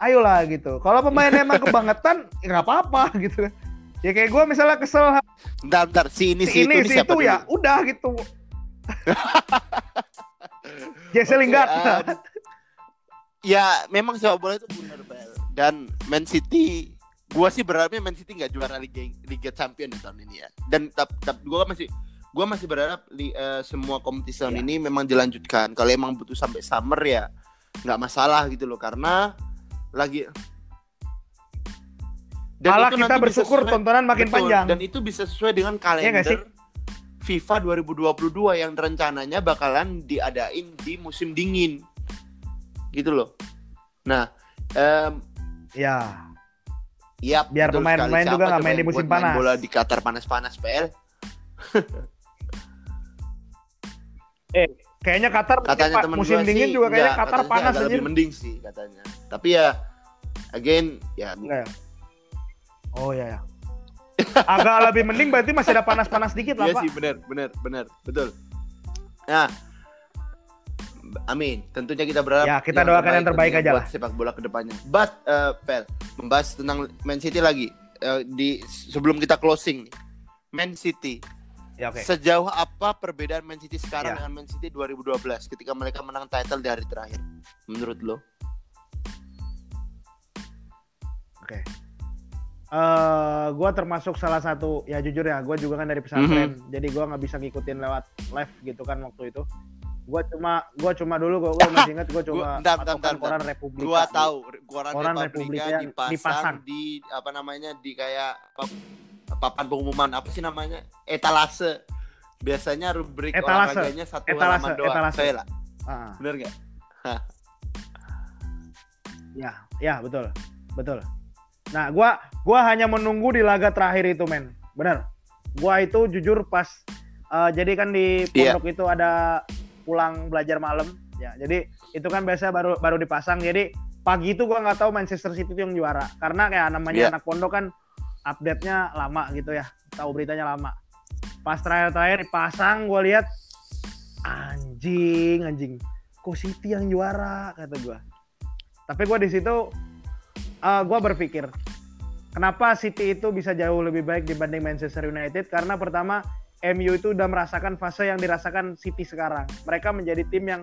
ayolah gitu. Kalau pemainnya emang kebangetan ya nggak apa-apa gitu. Ya kayak gue misalnya kesel Bentar, bentar. Si ini, si, si ini itu, si itu ya udah gitu. Jesse Lingard. Ya memang sepak bola itu benar Bel. Dan Man City gua sih berharapnya Man City nggak juara Liga Liga Champion di tahun ini ya. Dan tap, tap gua masih gua masih berharap li, eh, semua kompetisi tahun Iya. ini memang dilanjutkan. Kalau emang butuh sampai summer ya nggak masalah gitu loh karena lagi Dan Malah kita bersyukur sesuai- tontonan makin Betul, panjang. Dan itu bisa sesuai dengan Iya kalender FIFA 2022 yang rencananya bakalan diadain di musim dingin. Gitu loh. Nah, em, Ya. ya Biar pemain-pemain juga nggak main di musim buat main panas. bola di Qatar panas-panas PL. Kayaknya Qatar Katanya temen musim gua dingin sih, juga kayaknya enggak, Qatar panas aja. lebih mending sih katanya. Tapi ya again ya Enggak ya? Oh ya ya. Agak lebih mending berarti masih ada panas-panas dikit lah, Iya Pak. sih benar benar benar betul. Nah, amin. Tentunya kita berharap Ya, kita doakan yang terbaik aja lah. Sepak bola ke depannya. But, uh, Pel, membahas tentang Man City lagi. Uh, di sebelum kita closing nih. Man City. Ya oke. Sejauh apa perbedaan Man City sekarang Ya. dengan Man City 2012 ketika mereka menang title di hari terakhir? Menurut lo? Oke. Eh, gua termasuk salah satu ya jujur ya, gua juga kan dari pesantren, Mhm. jadi gua nggak bisa ngikutin lewat live gitu kan waktu itu. Gua cuma gua cuma dulu gua, gua masih ingat gua Gua- bentar, bentar, bentar, koran Republika. Gua tahu koran, Koran Republika, Republika dipasang, dipasang. di apa namanya di kayak apa- papan pengumuman apa sih namanya etalase. Biasanya rubrik Etalase. olahraganya satu Etalase, halaman doang. etalase. Saya lah, Ah, bener nggak? ya, ya betul. Betul. Nah, gua gua hanya menunggu di laga terakhir itu, men. Bener. Gua itu jujur pas eh, jadi kan di Iya. pondok itu ada pulang belajar malam ya. Jadi itu kan biasa baru baru dipasang. Jadi pagi itu gua nggak tahu Manchester City itu yang juara karena kayak namanya Iya. anak pondok kan update-nya lama gitu ya. Tahu beritanya lama. Pas terakhir-terakhir dipasang gua lihat anjing anjing. kok City yang juara kata gue tapi gue di situ uh, gue berpikir kenapa City itu bisa jauh lebih baik dibanding Manchester United karena pertama MU itu udah merasakan fase yang dirasakan City sekarang. Mereka menjadi tim yang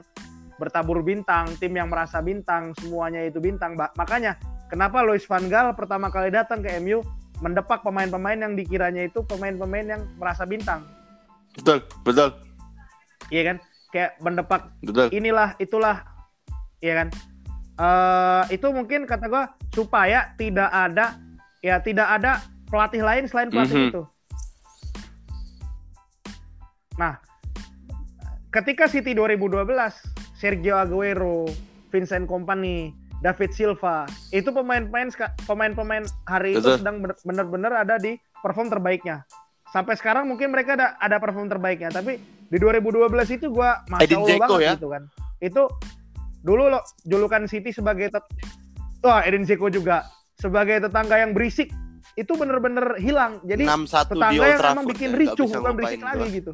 bertabur bintang tim yang merasa bintang semuanya itu bintang. Makanya kenapa Louis van Gaal pertama kali datang ke MU mendepak pemain-pemain yang dikiranya itu pemain-pemain yang merasa bintang. Betul betul. Iya kan? Kayak mendepak betul. Inilah itulah. Iya kan? Uh, itu mungkin kata gue supaya tidak ada ya tidak ada pelatih lain selain pelatih mm -hmm. itu. Nah, ketika City 2012, Sergio Aguero, Vincent Kompany, David Silva, itu pemain-pemain pemain-pemain hari itu sedang benar-benar ada di perform terbaiknya. Sampai sekarang mungkin mereka ada ada perform terbaiknya, tapi di 2012 itu gue masya Allah banget ya? gitu kan. Itu dulu lo julukan City sebagai wah Edin Zeko juga sebagai tetangga yang berisik itu bener-bener hilang jadi tetangga yang memang bikin ya, ricuh bukan berisik lagi gitu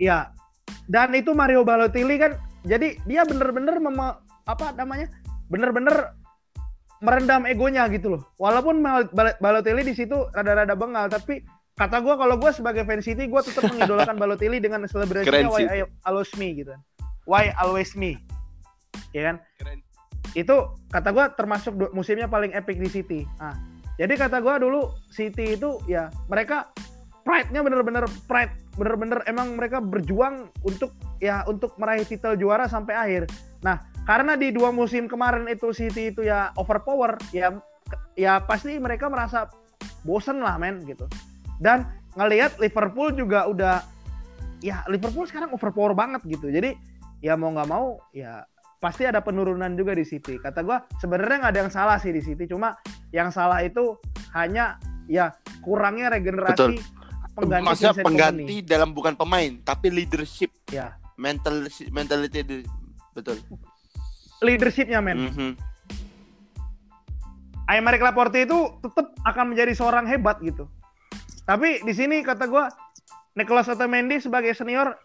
ya dan itu Mario Balotelli kan jadi dia bener-bener apa namanya bener-bener merendam egonya gitu loh. Walaupun Balotelli di situ rada-rada bengal tapi kata gue kalau gue sebagai fan City gue tetap mengidolakan Balotelli dengan selebrasinya Why Always Me gitu kan. Why Always Me. Ya kan? Keren. itu kata gue termasuk musimnya paling epic di City. Nah jadi kata gue dulu City itu ya mereka pride-nya bener-bener pride. Bener-bener emang mereka berjuang untuk ya untuk meraih titel juara sampai akhir. Nah karena di dua musim kemarin itu City itu ya overpower ya ya pasti mereka merasa bosen lah men gitu. Dan ngelihat Liverpool juga udah ya Liverpool sekarang overpower banget gitu. Jadi ya mau nggak mau ya pasti ada penurunan juga di City. Kata gue sebenarnya nggak ada yang salah sih di City. Cuma yang salah itu hanya ya kurangnya regenerasi Betul. Pengganti Maksudnya pengganti company. dalam bukan pemain tapi leadership. Ya. Mental mentality betul. Leadershipnya men. Mm -hmm. Aymeric Laporte itu tetap akan menjadi seorang hebat gitu. Tapi di sini kata gue Nicolas Otamendi sebagai senior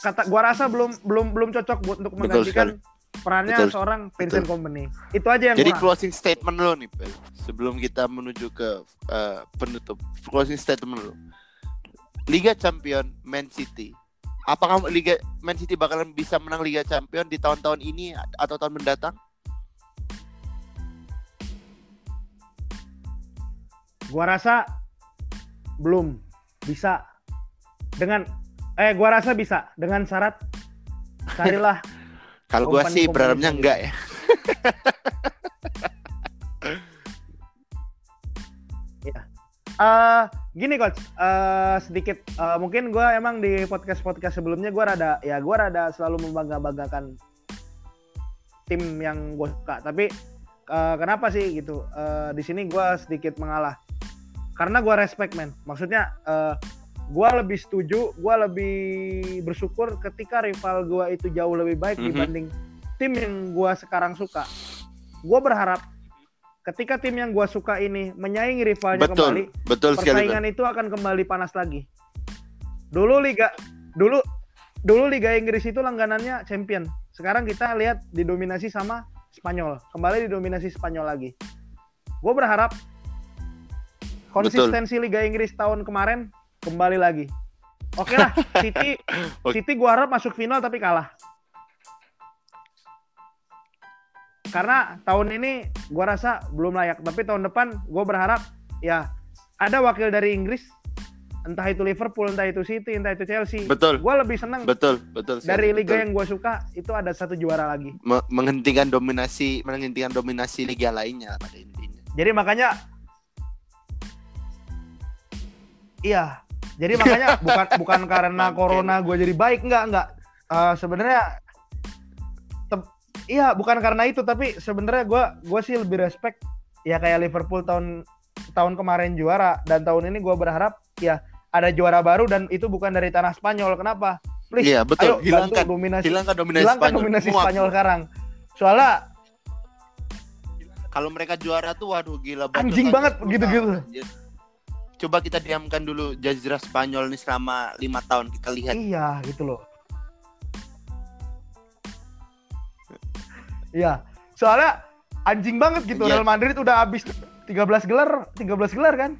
kata gua rasa belum belum belum cocok buat untuk menggantikan perannya Betul. seorang Vincent Betul. Company. Itu aja yang Jadi kurang. closing statement lo nih, Pel. Sebelum kita menuju ke uh, penutup. Closing statement lo. Liga Champion Man City. Apakah Liga Man City bakalan bisa menang Liga Champion di tahun-tahun ini atau tahun mendatang? Gua rasa belum bisa dengan eh gua rasa bisa dengan syarat carilah kalau gua sih berharapnya enggak ya. Ya uh, gini coach. Uh, sedikit. Uh, mungkin gua emang di podcast podcast sebelumnya gua rada ya gua rada selalu membangga banggakan tim yang gue suka. Tapi uh, kenapa sih gitu? Uh, di sini gue sedikit mengalah. Karena gue respect man maksudnya uh, gue lebih setuju gue lebih bersyukur ketika rival gue itu jauh lebih baik mm -hmm. dibanding tim yang gue sekarang suka. Gue berharap ketika tim yang gue suka ini menyaingi rivalnya betul, kembali betul persaingan sekali, itu akan kembali panas lagi. Dulu liga dulu dulu liga Inggris itu langganannya champion. Sekarang kita lihat didominasi sama Spanyol. Kembali didominasi Spanyol lagi. Gue berharap konsistensi Betul. Liga Inggris tahun kemarin kembali lagi. Oke lah, City City gua harap masuk final tapi kalah. Karena tahun ini gua rasa belum layak, tapi tahun depan gua berharap ya ada wakil dari Inggris entah itu Liverpool, entah itu City, entah itu Chelsea. Betul. Gua lebih senang. Betul, betul. Dari liga betul. yang gue suka itu ada satu juara lagi. menghentikan dominasi, menghentikan dominasi liga lainnya pada intinya. Jadi makanya Iya. Jadi makanya bukan bukan karena corona gue jadi baik enggak enggak. Uh, sebenarnya iya bukan karena itu tapi sebenarnya gue gue sih lebih respect ya kayak Liverpool tahun tahun kemarin juara dan tahun ini gue berharap ya ada juara baru dan itu bukan dari tanah Spanyol. Kenapa? Please, iya betul. Ayo, hilangkan dominasi, hilangkan dominasi hilangkan Spanyol. dominasi Spanyol sekarang. Soalnya kalau mereka juara tuh waduh gila anjing banget gitu-gitu coba kita diamkan dulu Jazira Spanyol nih selama lima tahun kita lihat. Iya, gitu loh. Iya, soalnya anjing banget gitu ya. Real Madrid udah habis 13 gelar, 13 gelar kan?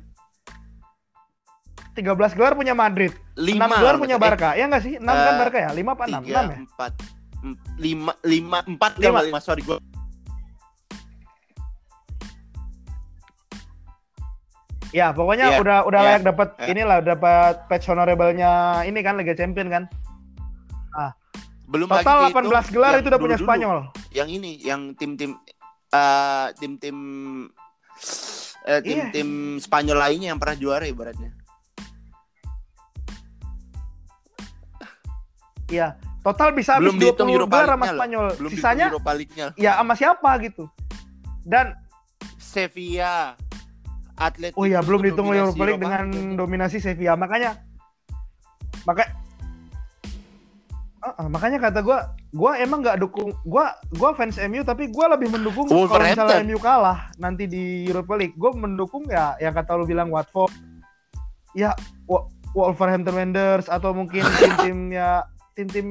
13 gelar punya Madrid, 5 6 gelar punya Barca. Iya kan eh, ya enggak sih? 6 uh, kan Barca ya? 5 apa 6? 3, 6 ya? 4 5 5 4 5. 5 sorry gue Ya, pokoknya Iya, udah udah iya, layak dapat iya. inilah dapat patch honorable-nya ini kan Liga Champion kan. belum Total lagi 18 gelar yang itu udah punya dulu-dulu. Spanyol. yang ini yang tim-tim eh, tim-tim Iya. tim-tim Spanyol lainnya yang pernah juara ibaratnya Iya. Total bisa habis belum dihitung 20 Europa gelar sama. Spanyol. belum Sisanya dihitung Europa League-nya ya sama siapa gitu. Dan Sevilla Atletico oh iya belum dihitung Europa League dengan dominasi Sevilla. Makanya maka Ah, ah, makanya kata gua gua emang nggak dukung gua gua fans MU tapi gua lebih mendukung kalau Wolverhampton. misalnya MU kalah nanti di Europa League. Gua mendukung ya yang kata lu bilang Watford. Ya Wolverhampton Wanderers atau mungkin tim-tim ya tim-tim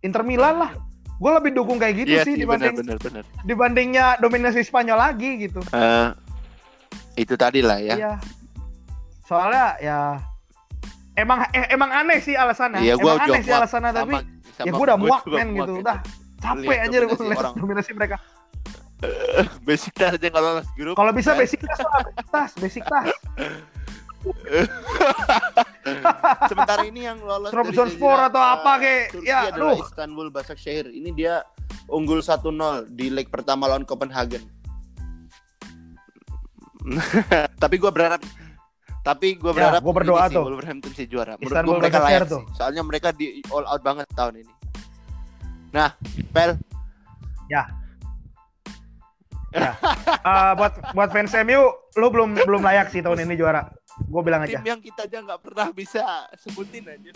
Inter Milan lah. Gua lebih dukung kayak gitu Iya sih sih dibanding benar benar. dibandingnya dominasi Spanyol lagi gitu. Eh, itu tadi lah ya Iya. Soalnya ya emang eh, emang aneh sih alasannya. Iya, gua emang aneh sih alasannya tapi Sama- ya sama gue udah muak men gitu. ya. Udah capek Lihat anjir gue orang. dominasi mereka. basic tas aja kalau lolos grup Kalau bisa Eh, basic tas tas, basic tas. sementara ini yang lolos Trabzonspor atau apa, eh, kek. Turki Ya, adalah aduh. Istanbul Başakşehir ini dia unggul 1-0 di leg pertama lawan Copenhagen tapi gua berharap tapi gua Ya, berharap gua berdoa tuh. Wolverhampton juara menurut gua mereka layak tuh. sih. soalnya mereka di all out banget tahun ini nah Pel Eh, buat buat fans MU, lu belum belum layak sih tahun ini juara. Gue bilang aja. tim yang kita aja nggak pernah bisa sebutin aja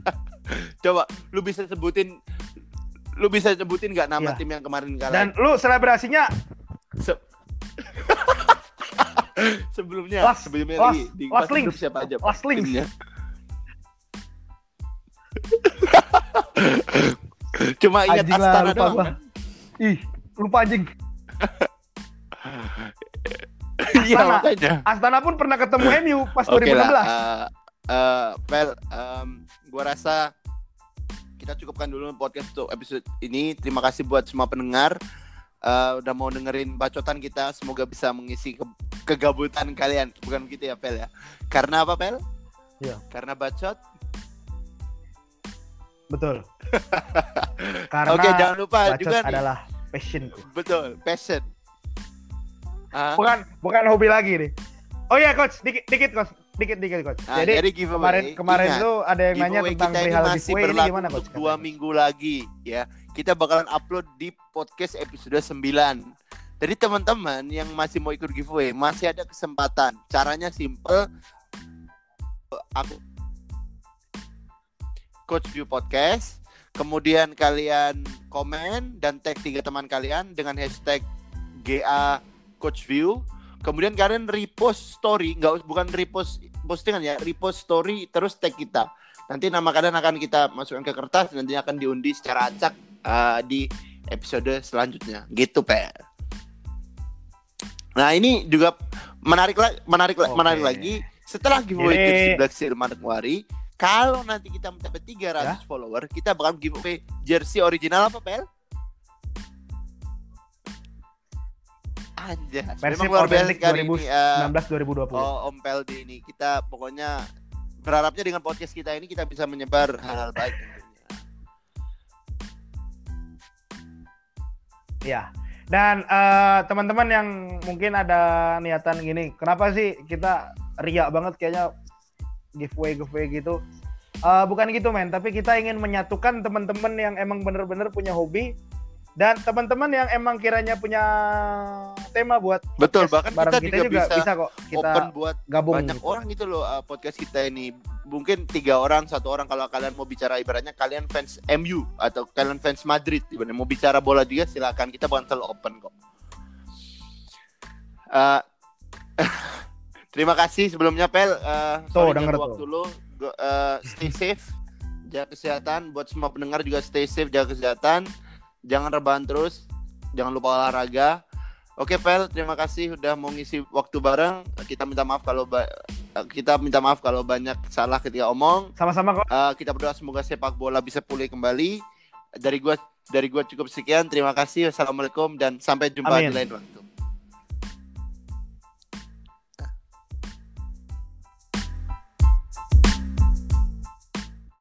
coba lu bisa sebutin lu bisa sebutin nggak nama Iya. tim yang kemarin kalah Dan lu selebrasinya Se- sebelumnya Last- sebelumnya last- lagi di last grup siapa aja Last timnya? cuma ingat anjing lah Astana lupa doang kan? Ih, lupa anjing. iya Astana. makanya Astana pun pernah ketemu MU pas oke 2016. lah eh, Pel em, gua rasa kita cukupkan dulu podcast untuk episode ini terima kasih buat semua pendengar eh, udah mau dengerin bacotan kita semoga bisa mengisi ke- kegabutan kalian bukan gitu ya Pel ya karena apa Pel Iya. karena bacot Betul. Karena Oke, jangan lupa bacot juga nih. adalah passionku. Betul, passion. Ah, Bukan bukan hobi lagi nih. Oh iya coach, dikit dikit coach, dikit dikit coach. nah, Jadi, jadi giveaway. kemarin kemarin Ingat, tuh ada yang nanya tentang kita perihal masih giveaway ini gimana coach? dua minggu lagi ya. Kita bakalan upload di podcast episode 9. Jadi teman-teman yang masih mau ikut giveaway masih ada kesempatan. Caranya simple. Aku Coach View Podcast. Kemudian kalian komen dan tag tiga teman kalian dengan hashtag GA Coach View. Kemudian kalian repost story, nggak bukan repost postingan ya, repost story terus tag kita. Nanti nama kalian akan kita masukkan ke kertas, nanti akan diundi secara acak uh, di episode selanjutnya. Gitu, Pak. Nah, ini juga menarik menarik Oke. menarik lagi setelah giveaway Jadi- jersey Black Seal kalau nanti kita mencapai 300 Ya. follower, kita bakal giveaway jersey original apa, Pel? Anjas, Persib memang luar biasa sekali ini. eh, 2019 2020. Oh, Om Peldi ini kita pokoknya berharapnya dengan podcast kita ini kita bisa menyebar hal-hal baik. Iya. Dan eh, teman-teman yang mungkin ada niatan gini, kenapa sih kita riak banget kayaknya giveaway giveaway gitu? Eh, bukan gitu men, tapi kita ingin menyatukan teman-teman yang emang bener-bener punya hobi dan teman-teman yang emang kiranya punya tema buat Betul, bahkan bareng kita juga bisa bisa kok kita Open buat gabung. banyak gitu. orang gitu loh uh, podcast kita ini. Mungkin tiga orang, satu orang kalau kalian mau bicara ibaratnya kalian fans MU atau kalian fans Madrid, ibaratnya mau bicara bola juga silakan kita bakal selalu open kok. Uh, terima kasih sebelumnya Pel. Uh, Tuh, denger ganggu tuh. waktu lu. Uh, stay safe, jaga kesehatan. Buat semua pendengar juga stay safe, jaga kesehatan. Jangan rebahan terus. jangan lupa olahraga. Oke, Pel, terima kasih udah mau ngisi waktu bareng. Kita minta maaf kalau kita minta maaf kalau banyak salah ketika omong. Sama-sama kok. Uh, kita berdoa semoga sepak bola bisa pulih kembali. Dari gua dari gua cukup sekian. Terima kasih. Wassalamualaikum dan sampai jumpa Amin. di lain waktu.